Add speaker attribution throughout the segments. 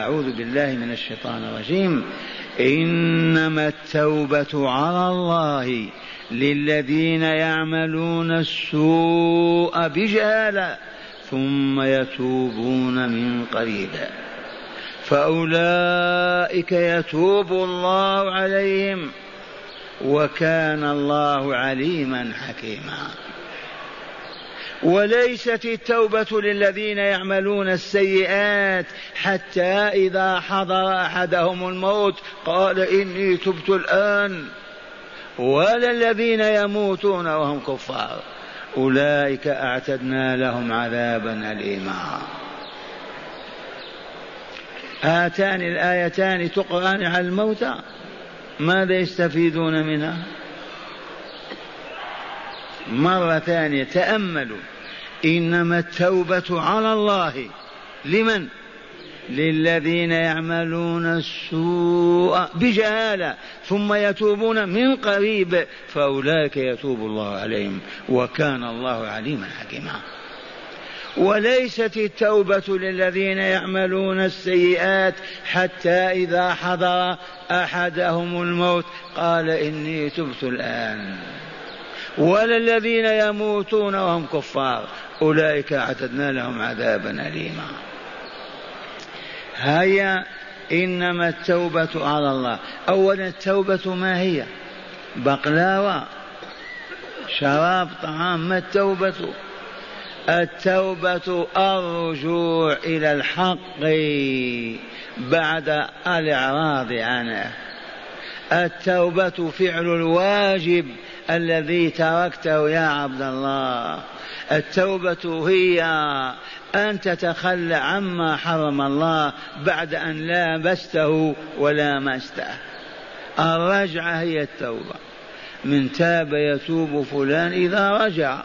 Speaker 1: أعوذ بالله من الشيطان الرجيم. إنما التوبة على الله للذين يعملون السوء بجهالة ثم يتوبون من قريب. فأولئك يتوب الله عليهم وكان الله عليما حكيما. وليست التوبة للذين يعملون السيئات حتى إذا حضر أحدهم الموت قال إني تبت الآن. ولا الذين يموتون وهم كفار. أولئك أعتدنا لهم عذابا أليما. هاتان الآيتان تقرأان على الموتى. ماذا يستفيدون منها؟ مرة ثانية تأملوا. إنما التوبة على الله. لمن؟ للذين يعملون السوء بجهالة ثم يتوبون من قريب فأولئك يتوب الله عليهم وكان الله عليما حكيما. وليست التوبة للذين يعملون السيئات حتى إذا حضر أحدهم الموت قال إني تبت الآن. ولا الذين يموتون وهم كفار أولئك أعتدنا لهم عذابا أليما. هيا إنما التوبة على الله. أولا التوبة ما هي؟ بقلاوة شراب طعام. ما التوبة؟ التوبة الرجوع إلى الحق بعد الإعراض عنه. التوبة فعل الواجب الذي تركته يا عبد الله. التوبة هي أن تتخلى عما حرم الله بعد أن لامسته ولامسته الرجعة هي التوبة. من تاب يتوب فلان إذا رجع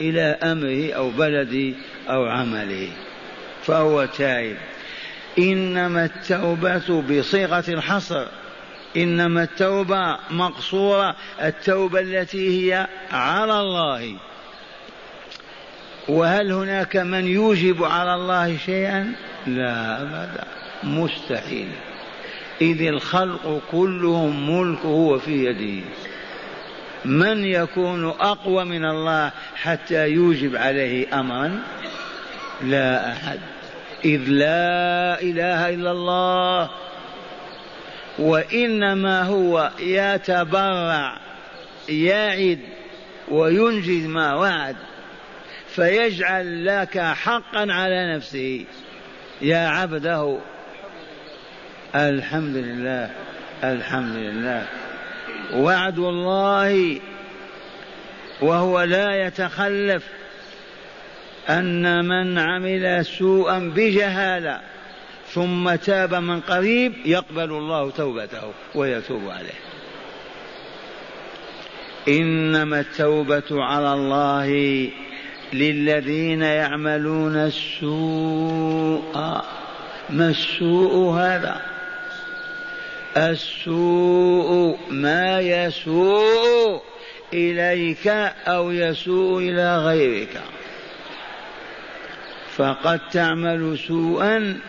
Speaker 1: إلى أمره أو بلده أو عمله. فهو تائب. إنما التوبة بصيغة الحصر. إنما التوبة مقصورة التوبة التي هي على الله. وهل هناك من يوجب على الله شيئا؟ لا أبدا. مستحيل. إذ الخلق كلهم ملكه وفي يده. من يكون أقوى من الله حتى يوجب عليه أمرا؟ لا أحد. إذ لا إله إلا الله وإنما هو يتبرع يعد وينجز ما وعد فيجعل لك حقا على نفسه. يا عبده الحمد لله الحمد لله. وعد الله وهو لا يتخلف أن من عمل سوءا بجهالة. ثم تاب من قريب يقبل الله توبته ويتوب عليه. إنما التوبة على الله للذين يعملون السوء. ما السوء هذا؟ السوء ما يسوء إليك أو يسوء إلى غيرك. فقد تعمل سوءا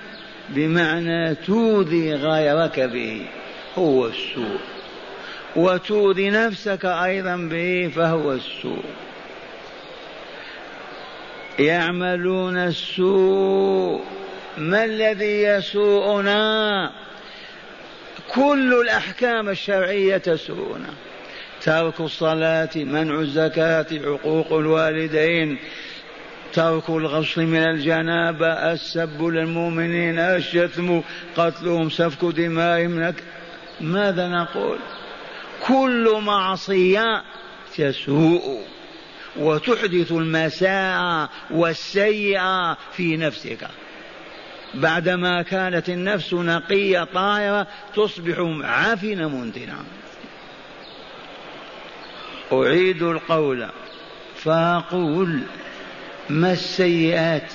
Speaker 1: بمعنى تؤذي غيرك به هو السوء وتؤذي نفسك أيضا به فهو السوء. يعملون السوء ما الذي يسوءنا؟ كل الأحكام الشرعية تسوءنا. ترك الصلاة منع الزكاة عقوق الوالدين ترك الغسل من الجنابة السب للمؤمنين الشتم قتلهم سفك دمائهم ماذا نقول؟ كل معصية تسوء وتحدث المساء والسيئة في نفسك. بعدما كانت النفس نقية طاهرة تصبح عفنة منتنة أعيد القول فأقول ما السيئات؟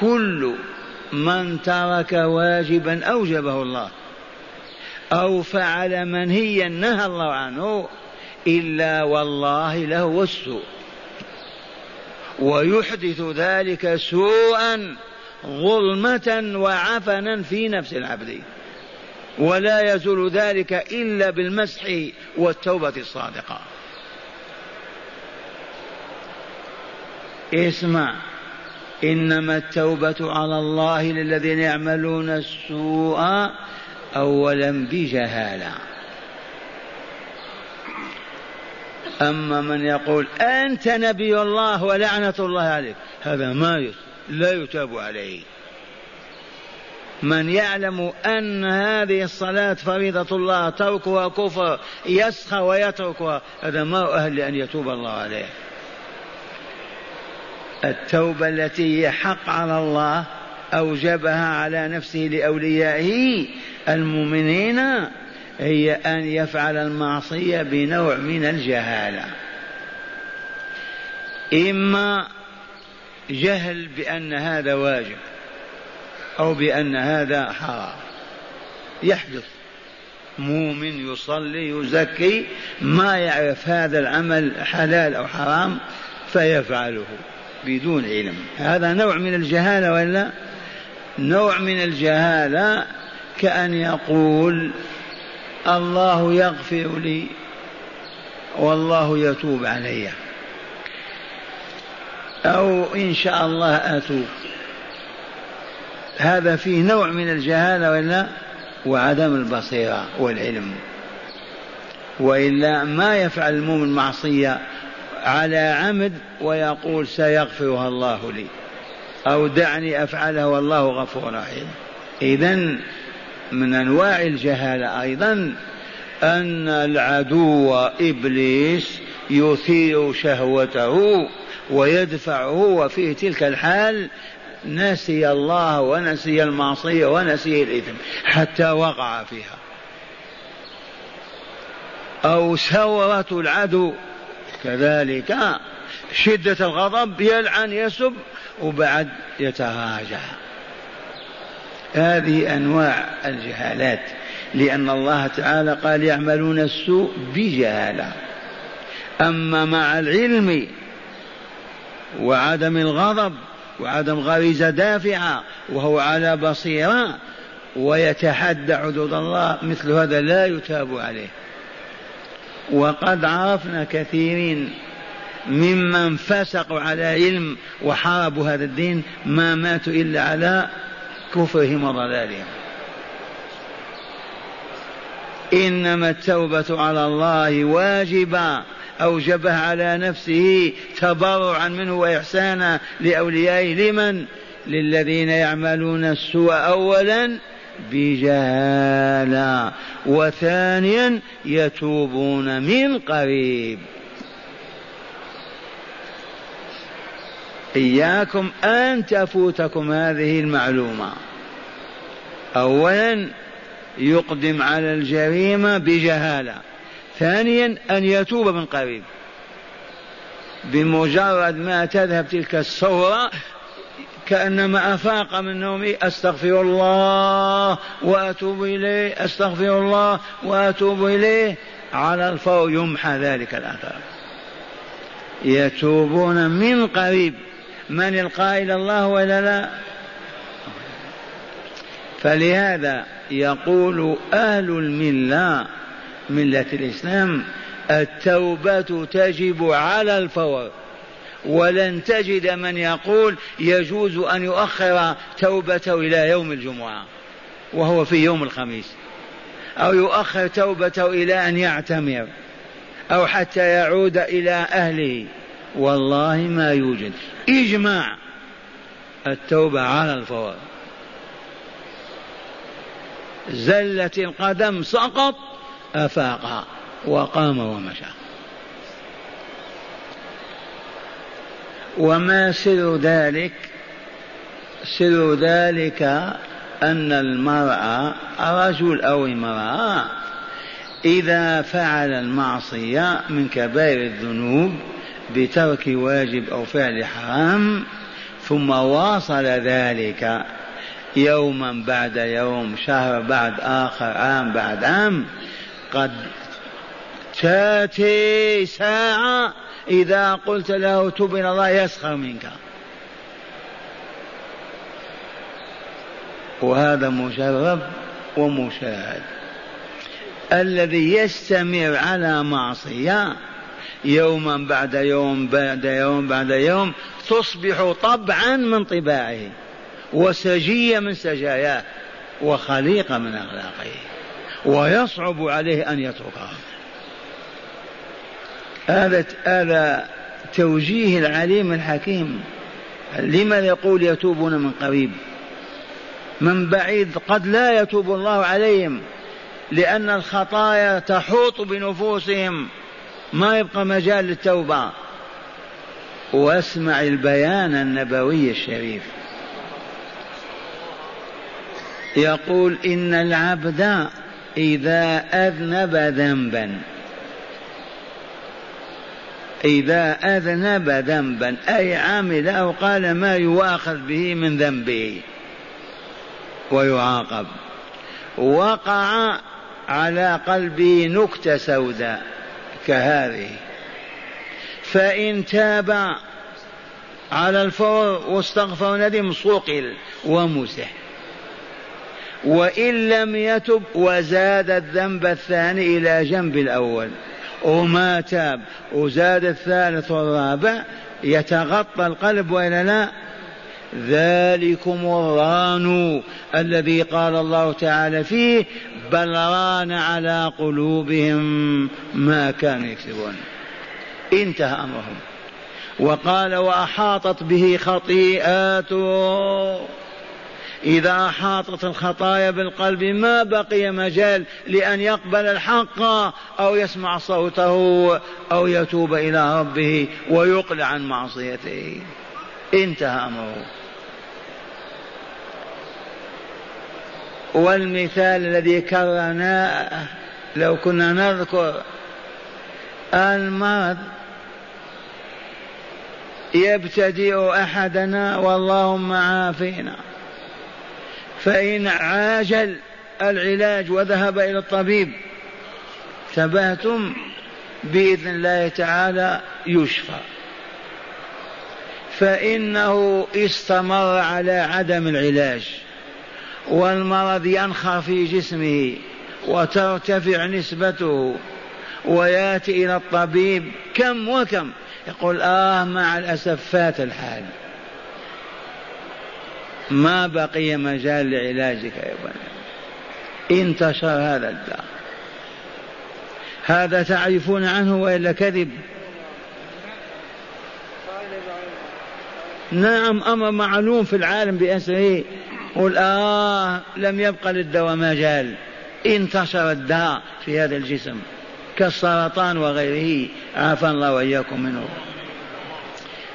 Speaker 1: كل من ترك واجبا أوجبه الله أو فعل منهيا نهى الله عنه إلا والله له السوء. ويحدث ذلك سوءا ظلمة وعفنا في نفس العبد. ولا يزول ذلك إلا بالمسح والتوبة الصادقة. اسمع إنما التوبة على الله للذين يعملون السوء أولا بجهالة. أما من يقول أنت نبي الله ولعنة الله عليك هذا ما لا يتاب عليه. من يعلم أن هذه الصلاة فريضة الله تركها كفر يسخى ويتركها هذا ما أهل لأن يتوب الله عليه. التوبة التي هي حق على الله أوجبها على نفسه لأوليائه المؤمنين هي أن يفعل المعصية بنوع من الجهالة. إما جهل بأن هذا واجب أو بأن هذا حرام. يحدث. مؤمن يصلي يزكي ما يعرف هذا العمل حلال أو حرام فيفعله. بدون علم. هذا نوع من الجهالة ولا؟ نوع من الجهالة كأن يقول الله يغفر لي والله يتوب علي. أو إن شاء الله أتوب. هذا فيه نوع من الجهالة ولا؟ وعدم البصيرة والعلم. وإلا ما يفعل المؤمن معصية على عمد ويقول سيغفرها الله لي. أو دعني أفعلها والله غفور رحيم. إذا من أنواع الجهالة أيضا أن العدو إبليس يثير شهوته ويدفعه وفي تلك الحال نسي الله ونسي المعصية ونسي الإثم حتى وقع فيها. أو ثورة العدو كذلك شدة الغضب يلعن يسب وبعد يتراجع هذه أنواع الجهالات لأن الله تعالى قال يعملون السوء بجهالة. أما مع العلم وعدم الغضب وعدم غريزة دافعة وهو على بصيرة ويتحدى حدود الله مثل هذا لا يتاب عليه. وقد عرفنا كثيرين ممن فسقوا على علم وحاربوا هذا الدين ما ماتوا إلا على كفرهم وضلالهم. إنما التوبة على الله واجبة. أوجبها على نفسه تبرعا منه وإحسانا لأوليائه. لمن؟ للذين يعملون السوء أولا بجهالة. وثانيا يتوبون من قريب. إياكم أن تفوتكم هذه المعلومة. أولا يقدم على الجريمة بجهالة. ثانيا أن يتوب من قريب. بمجرد ما تذهب تلك الصورة كأنما أفاق من نومه أستغفر الله وأتوب إليه أستغفر الله وأتوب إليه. على الفور يمحى ذلك الأثر. يتوبون من قريب. من القائل الله ولا لا؟ فلهذا يقول أهل الملة ملة الإسلام التوبة تجب على الفور. ولن تجد من يقول يجوز أن يؤخر توبته إلى يوم الجمعة وهو في يوم الخميس. أو يؤخر توبته إلى أن يعتمر أو حتى يعود إلى أهله. والله ما يوجد. إجماع التوبة على الفور. زلت القدم سقط أفاق وقام ومشى. وما سر ذلك؟ سر ذلك أن المرأة رجل أو امرأة إذا فعل المعصية من كبائر الذنوب بترك واجب أو فعل حرام ثم واصل ذلك يوما بعد يوم شهر بعد آخر عام بعد عام قد تاتي ساعة إذا قلت له تب إلى الله يسخر منك. وهذا مجرب ومشاهد. الذي يستمر على معصية يوما بعد يوم بعد يوم بعد يوم تصبح طبعا من طباعه وسجية من سجاياه وخليقة من أخلاقه ويصعب عليه أن يتركها. هذا هذا توجيه العليم الحكيم. لما يقول يتوبون من قريب؟ من بعيد قد لا يتوب الله عليهم لأن الخطايا تحوط بنفوسهم. ما يبقى مجال للتوبة. واسمع البيان النبوي الشريف. يقول إن العبد إذا أذنب ذنبا إذا أذنب ذنبا أي عمل أو قال ما يؤاخذ به من ذنبه. ويعاقب. وقع على قلبه نكتة سوداء كهذه. فإن تاب على الفور واستغفر وندم صقل ومسح. وإن لم يتب وزاد الذنب الثاني إلى جنب الأول. وما تاب. وزاد الثالث والرابع يتغطى القلب وإلا لا؟ ذلكم الران الذي قال الله تعالى فيه بل ران على قلوبهم ما كانوا يكسبون. انتهى أمرهم. وقال وأحاطت به خطيئاته. إذا أحاطت الخطايا بالقلب ما بقي مجال لأن يقبل الحق أو يسمع صوته أو يتوب إلى ربه ويقلع عن معصيته. انتهى أمره. والمثال الذي كررناه لو كنا نذكر المرض يبتدئ أحدنا واللهم عافينا. فإن عاجل العلاج وذهب إلى الطبيب ثباتم بإذن الله تعالى يشفى. فإنه استمر على عدم العلاج والمرض ينخر في جسمه وترتفع نسبته ويأتي إلى الطبيب كم وكم؟ يقول آه مع الاسف فات الحال. ما بقي مجال لعلاجك يا بني انتشر هذا الداء. هذا تعرفون عنه وإلا كذب؟ نعم أمر معلوم في العالم بأسره. قل آه لم يبق للدواء مجال. انتشر الداء في هذا الجسم كالسرطان وغيره. عافى الله وإياكم منه.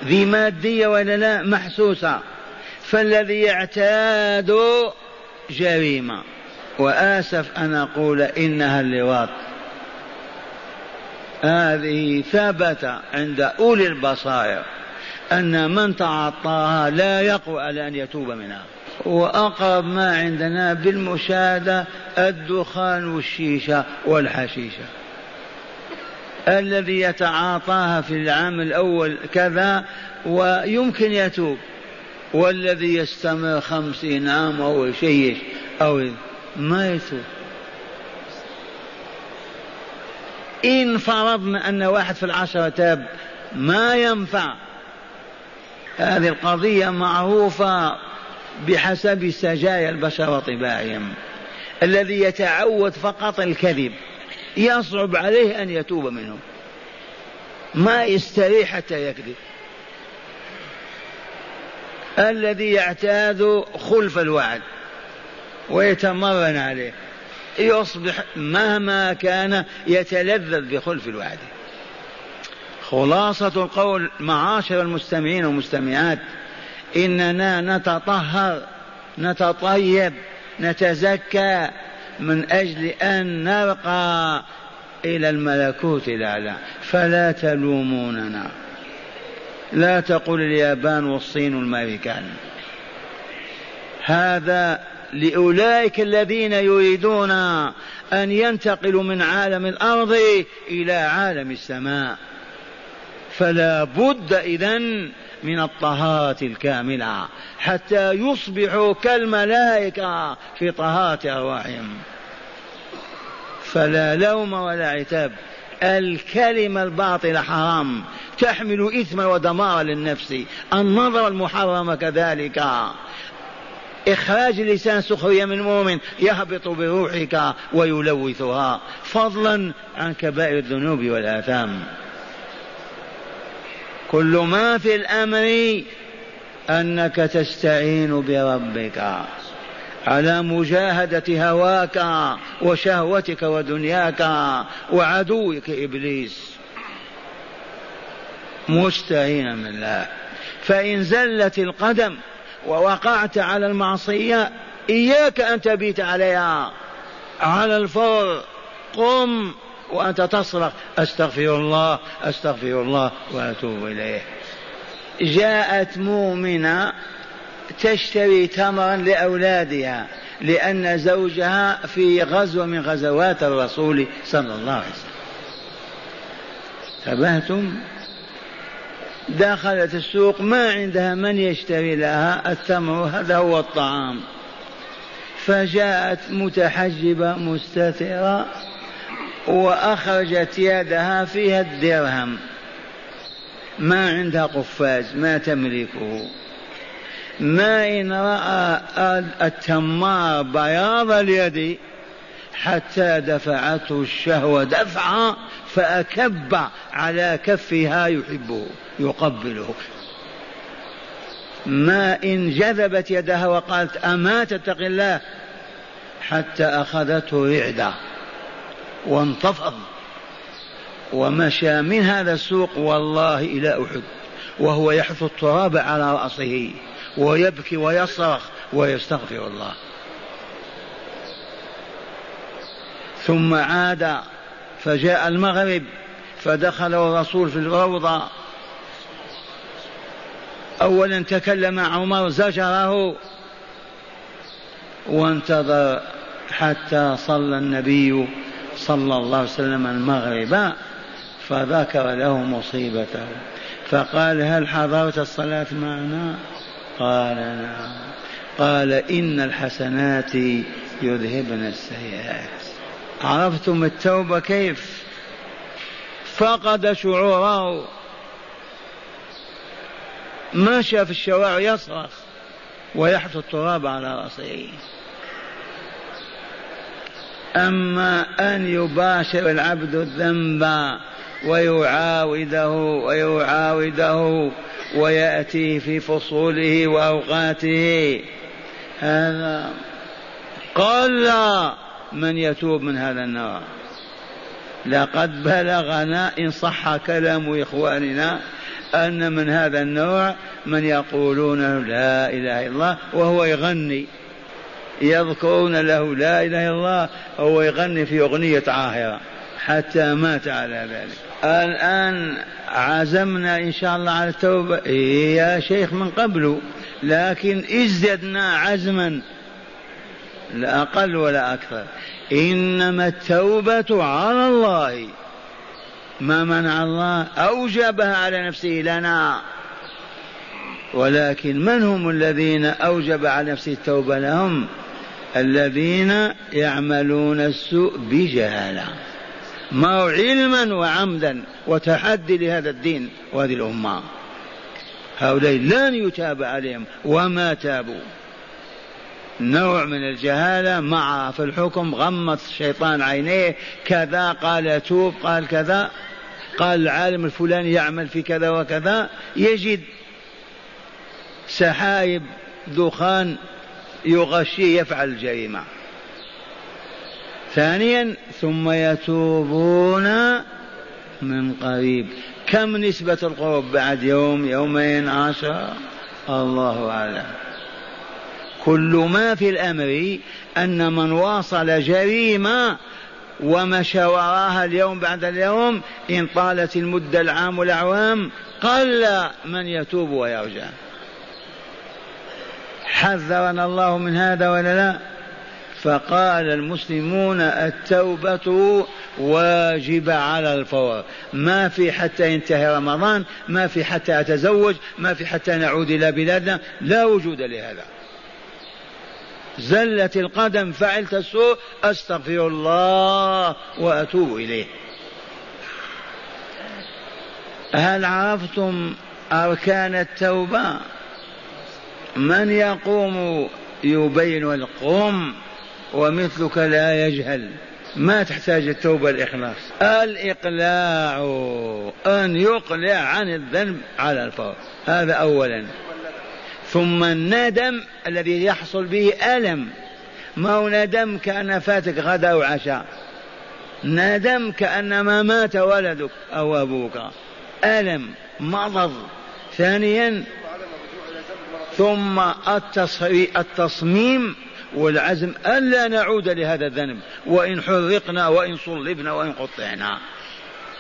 Speaker 1: ذي مادية ولا لا؟ محسوسة. فالذي يعتاد جريمة. وآسف أن أقول إنها اللواط. هذه ثبت عند أولي البصائر أن من تعاطاها لا يقوى على أن يتوب منها. وأقرب ما عندنا بالمشاهدة الدخان والشيشة والحشيشة. الذي يتعاطاها في العام الأول كذا ويمكن يتوب. والذي يستمر خمسين عام وهو يشيش أو ما يتوب إن فرضنا أن واحد في العشرة تاب ما ينفع. هذه القضية معروفة بحسب سجايا البشر وطباعهم. الذي يتعود فقط الكذب يصعب عليه أن يتوب منه ما يستريح حتى يكذب. الذي يعتاد خلف الوعد ويتمرن عليه يصبح مهما كان يتلذذ بخلف الوعد. خلاصة القول معاشر المستمعين والمستمعات إننا نتطهر نتطيب نتزكى من أجل أن نرقى إلى الملكوت الأعلى. فلا تلوموننا. لا تقول اليابان والصين والأمريكان هذا لأولئك الذين يريدون أن ينتقلوا من عالم الأرض إلى عالم السماء. فلا بد إذن من الطهارة الكاملة حتى يصبحوا كالملائكة في طهارة أرواحهم. فلا لوم ولا عتاب. الكلمة الباطلة حرام. تحمل إثما ودمارا للنفس. النظر المحرم كذلك. إخراج اللسان سخرية من مؤمن يهبط بروحك ويلوثها. فضلا عن كبائر الذنوب والآثام. كل ما في الأمر أنك تستعين بربك. على مجاهدة هواك وشهوتك ودنياك وعدوك إبليس. مستعينا من الله فإن زلت القدم ووقعت على المعصية إياك أن تبيت عليها. على الفور قم وأنت تصرخ أستغفر الله أستغفر الله وأتوب إليه. جاءت مؤمنة تشتري تمرا لأولادها لأن زوجها في غزوة من غزوات الرسول صلى الله عليه وسلم. تبهتم؟ دخلت السوق ما عندها من يشتري لها التمر هذا هو الطعام. فجاءت متحجبة مستترة وأخرجت يدها فيها الدرهم. ما عندها قفاز ما تملكه. ما إن رأى التمار بياض اليد حتى دفعته الشهوة دفعة فأكب على كفها يحبه يقبله. ما إن جذبت يدها وقالت أما تتق الله حتى أخذته رعدة وانتفض ومشى من هذا السوق والله إلى أحد وهو يحث التراب على رأسه ويبكي ويصرخ ويستغفر الله. ثم عاد فجاء المغرب فدخل الرسول في الروضة. أولا تكلم عمر زجره وانتظر حتى صلى النبي صلى الله عليه وسلم المغرب فذكر له مصيبته. فقال هل حضرت الصلاة معنا؟ قال نعم. قال إن الحسنات يذهبن السيئات. عرفتم التوبة كيف؟ فقد شعوره. ماشى في الشوارع يصرخ ويحث التراب على رأسه. أما أن يباشر العبد الذنب ويعاوده ويعاوده ويأتي في فصوله وأوقاته. هذا قل من يتوب من هذا النوع؟ لقد بلغنا إن صح كلام إخواننا أن من هذا النوع من يقولون لا إله إلا الله وهو يغني. يذكرون له لا إله إلا الله وهو يغني في أغنية عاهرة. حتى مات على ذلك. الآن عزمنا إن شاء الله على التوبة. إيه يا شيخ من قبل. لكن ازددنا عزما. لا أقل ولا أكثر. إنما التوبة على الله. ما منع الله؟ أوجبها على نفسه لنا. ولكن من هم الذين أوجب على نفسه التوبة لهم؟ الذين يعملون السوء بجهالة. ما علما وعمدا وتحدي لهذا الدين وهذه الأمة. هؤلاء لن يتاب عليهم وما تابوا. نوع من الجهالة مع في الحكم غمت الشيطان عينيه كذا قال توب قال كذا قال العالم الفلاني يعمل في كذا وكذا يجد سحايب دخان يغشيه يفعل الجريمة ثانيا ثم يتوبون من قريب. كم نسبة القرب بعد يوم؟ يومين عشرة الله أعلم. كل ما في الأمر أن من واصل جريمة ومشى وراها اليوم بعد اليوم إن طالت المدة العام والأعوام قل من يتوب ويرجع. حذرنا الله من هذا ولا لا؟ فقال المسلمون التوبة واجبة على الفور. ما في حتى ينتهي رمضان ما في حتى أتزوج ما في حتى نعود إلى بلادنا لا وجود لهذا. زلت القدم فعلت السوء أستغفر الله وأتوب إليه. هل عرفتم أركان التوبة؟ من يقوم يبين القوم ومثلك لا يجهل. ما تحتاج التوبة الإخلاص. الإقلاع أن يقلع عن الذنب على الفور. هذا أولا. ثم الندم الذي يحصل به ألم. ما هو ندم؟ كأن فاتك غدا وعشاء ندم كأنما مات ولدك أو أبوك. ألم مرض ثانيا ثم التصميم والعزم. ألا نعود لهذا الذنب. وإن حرقنا وإن صلبنا وإن قطعنا.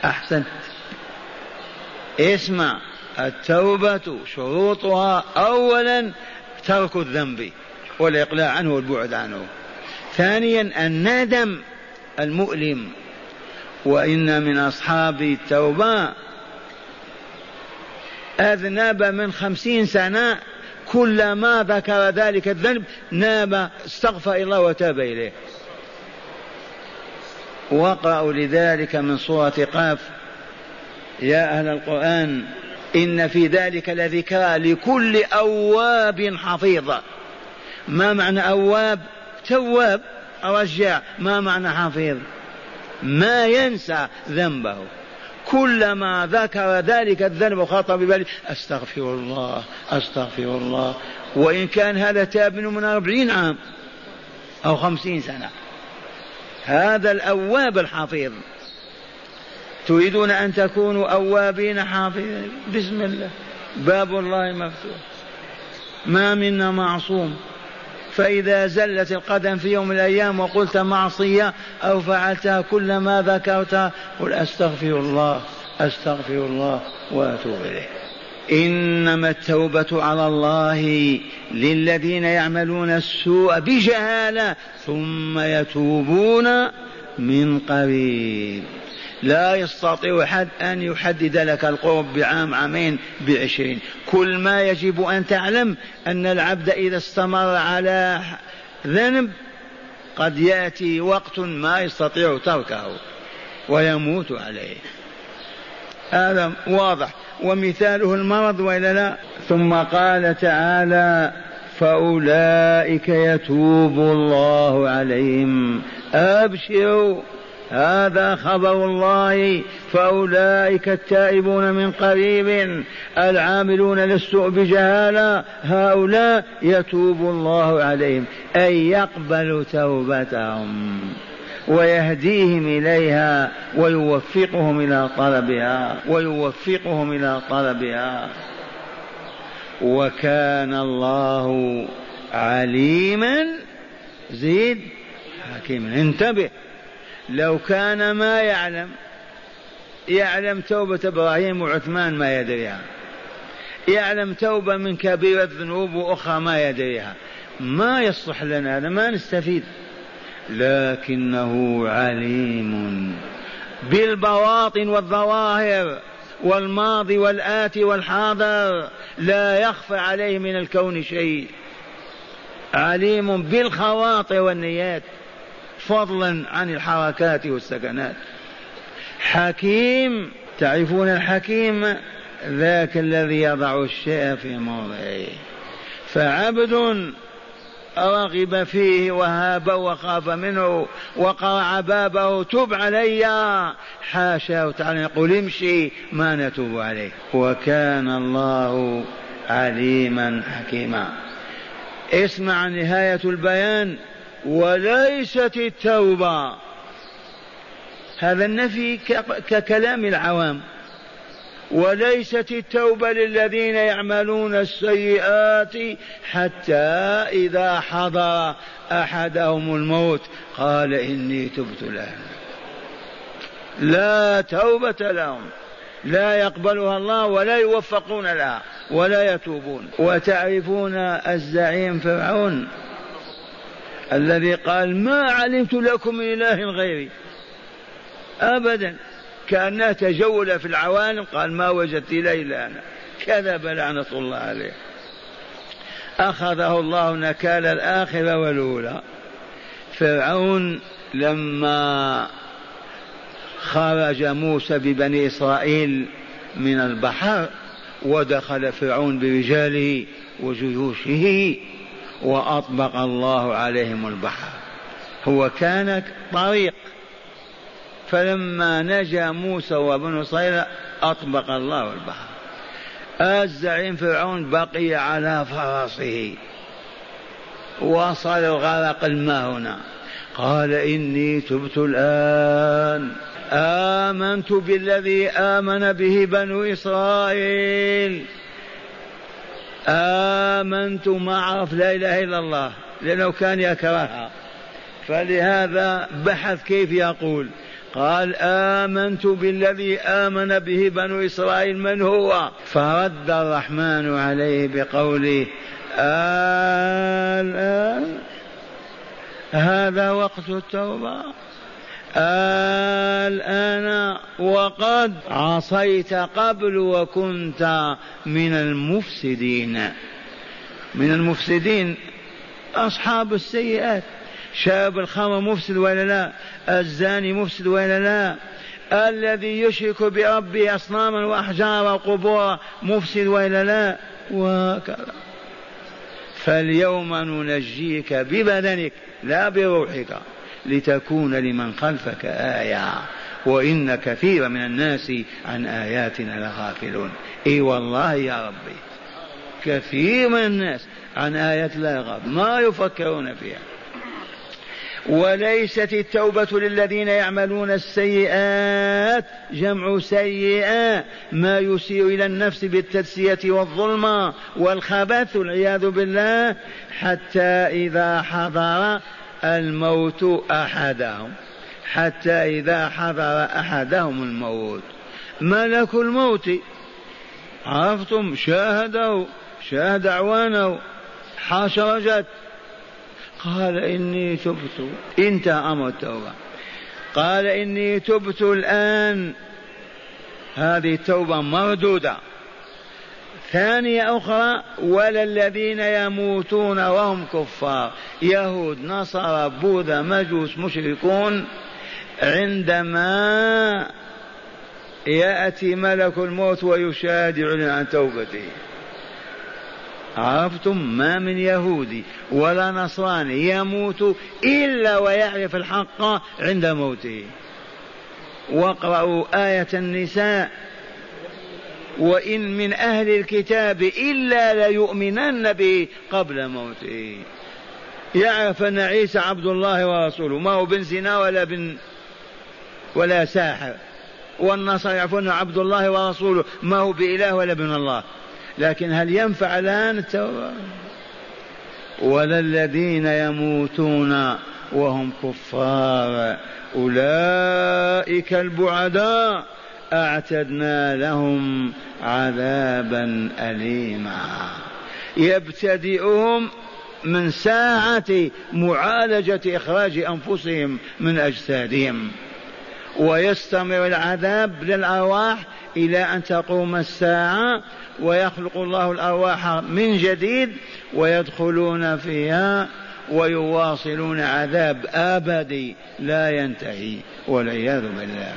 Speaker 1: أحسن اسمع. التوبة شروطها أولا ترك الذنب والإقلاع عنه والبعد عنه. ثانيا الندم المؤلم. وإن من أصحاب التوبة أذنب من خمسين سنة كلما ذكر ذلك الذنب نام استغفر الله وتاب إليه. وقعوا لذلك من سورة قاف. يا أهل القرآن إن في ذلك لذكرى لكل أواب حفيظ. ما معنى أواب؟ تواب رجع ما معنى حفيظ؟ ما ينسى ذنبه. كلما ذكر ذلك الذنب خاطر بباله أستغفر الله أستغفر الله. وإن كان هذا تاب من أربعين عام أو خمسين سنة. هذا الأواب الحفيظ. تريدون أن تكونوا أوابين حافظين. بسم الله. باب الله مفتوح. ما منا معصوم. فإذا زلت القدم في يوم من الأيام وقلت معصية أو فعلتها كلما ذكرتها قل أستغفر الله أستغفر الله وأتوب إليه. إنما التوبة على الله للذين يعملون السوء بجهالة ثم يتوبون من قريب. لا يستطيع أحد أن يحدد لك القرب بعام عامين بعشرين. كل ما يجب أن تعلم أن العبد إذا استمر على ذنب قد يأتي وقت ما يستطيع تركه ويموت عليه. هذا واضح. ومثاله المرض وإلا لا؟ ثم قال تعالى فأولئك يتوب الله عليهم. أبشروا هذا خبر الله فأولئك التائبون من قريب العاملون للسوء بجهالة هؤلاء يتوب الله عليهم أي يقبل توبتهم ويهديهم إليها ويوفقهم إلى طلبها ويوفقهم إلى طلبها. وكان الله عليما زيد حكيما. انتبه. لو كان ما يعلم يعلم توبة إبراهيم وعثمان ما يدريها. يعلم توبة من كبيرة ذنوب وأخرى ما يدريها. ما يصلح لنا هذا ما نستفيد. لكنه عليم بالبواطن والظواهر والماضي والآتي والحاضر لا يخفى عليه من الكون شيء. عليم بالخواطر والنيات. فضلا عن الحركات والسكنات. حكيم تعرفون الحكيم؟ ذاك الذي يضع الشيء في موضعه. فعبد رغب فيه وهاب وخاف منه وقرع بابه تب علي! حاشا تعالى يقول امشي ما نتوب عليه. وكان الله عليما حكيما. اسمع نهاية البيان. وليست التوبة. هذا النفي ككلام العوام. وليست التوبة للذين يعملون السيئات حتى إذا حضر أحدهم الموت قال إني تبت الآن لا توبة لهم. لا يقبلها الله ولا يوفقون لها ولا يتوبون. وتعرفون الزعيم فرعون؟ الذي قال ما علمت لكم من إله غيري. أبدا. كأنها تجول في العوالم قال ما وجدت إله إلا أنا. كذب لعنة الله عليه. أخذه الله نكال الآخرة والأولى. فرعون لما خرج موسى ببني إسرائيل من البحر ودخل فرعون برجاله وجيوشه وأطبق الله عليهم البحر. هو كان طريق. فلما نجا موسى وابن إسرائيل أطبق الله البحر. الزعيم فرعون بقي على فرسه. وصل الغرق الماء هنا. قال إني تبت الآن. آمنت بالذي آمن به بنو إسرائيل. آمنت ما عرف لا إله إلا الله لأنه كان يكرهها. فلهذا بحث كيف يقول؟ قال آمنت بالذي آمن به بنو إسرائيل من هو؟ فرد الرحمن عليه بقوله الآن هذا وقت التوبة. الآن وقد عصيت قبل وكنت من المفسدين. من المفسدين أصحاب السيئات. شاب الخمر مفسد ولا لا؟ الزاني مفسد ولا لا؟ الذي يشرك بربه أصناما وأحجارا وقبورا مفسد ولا لا؟ وهكذا فاليوم ننجيك ببدنك لا بروحك. لتكون لمن خلفك آية. وإن كثيرا من الناس عن آياتنا لغافلون. إي والله يا ربي. كثير من الناس عن آيات الله غافل ما يفكرون فيها. وليست التوبة للذين يعملون السيئات جمع سيئة. ما يسيء إلى النفس بالتدسية والظلم والخبث والعياذ بالله. حتى إذا حضر الموت أحدهم حتى إذا حضر أحدهم الموت. ملك الموت. عرفتم؟ شاهده شاهد أعوانه. حشرجت قال إني تبت. انتهى أمر التوبة. قال إني تبت الآن. هذه التوبة مردودة. ثانية أخرى ولا الذين يموتون وهم كفار. يهود نصارى بوذا مجوس مشركون عندما يأتي ملك الموت ويشاهد يعلن عن توبته. عرفتم؟ ما من يهودي ولا نصراني يموت إلا ويعرف الحق عند موته. واقرأوا آية النساء. وإن من أهل الكتاب إلا ليؤمنن به قبل موته. يعرف أن عيسى عبد الله ورسوله ما هو بن زنا ولا بن ولا ساحر. والنصارى يعرفون عبد الله ورسوله ما هو بإله ولا ابن الله. لكن هل ينفع الآن التوبة؟ ولا الذين يموتون وهم كفار. أولئك البعداء. أعتدنا لهم عذابا أليما. يبتدئهم من ساعة معالجة إخراج أنفسهم من أجسادهم. ويستمر العذاب للأرواح إلى أن تقوم الساعة ويخلق الله الأرواح من جديد ويدخلون فيها ويواصلون عذاب أبدي لا ينتهي والعياذ بالله.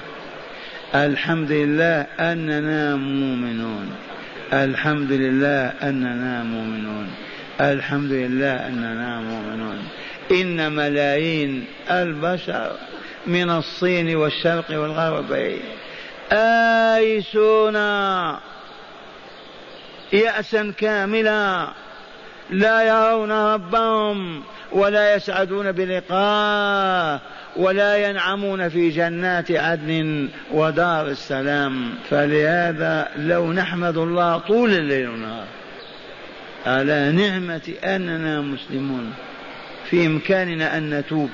Speaker 1: الحمد لله أننا مؤمنون. الحمد لله أننا مؤمنون. الحمد لله أننا مؤمنون. إن ملايين البشر من الصين والشرق والغرب آيسون يأسا كاملا لا يرون ربهم ولا يسعدون بلقاه. ولا ينعمون في جنات عدن ودار السلام. فلهذا لو نحمد الله طول الليل والنهار على نعمة أننا مسلمون في إمكاننا أن نتوب.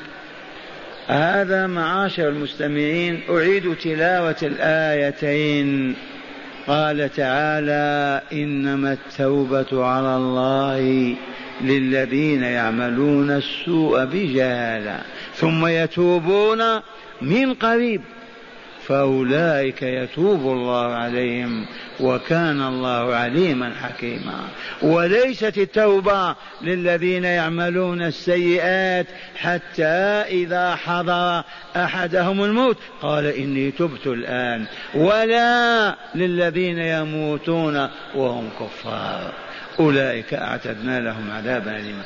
Speaker 1: هذا معاشر المستمعين أعيد تلاوة الآيتين. قال تعالى إنما التوبة على الله للذين يعملون السوء بجهالة. ثم يتوبون من قريب فأولئك يتوب الله عليهم وكان الله عليما حكيما وليست التوبة للذين يعملون السيئات حتى إذا حضر أحدهم الموت قال إني تبت الآن ولا للذين يموتون وهم كفار أولئك أعتدنا لهم عذابا أليما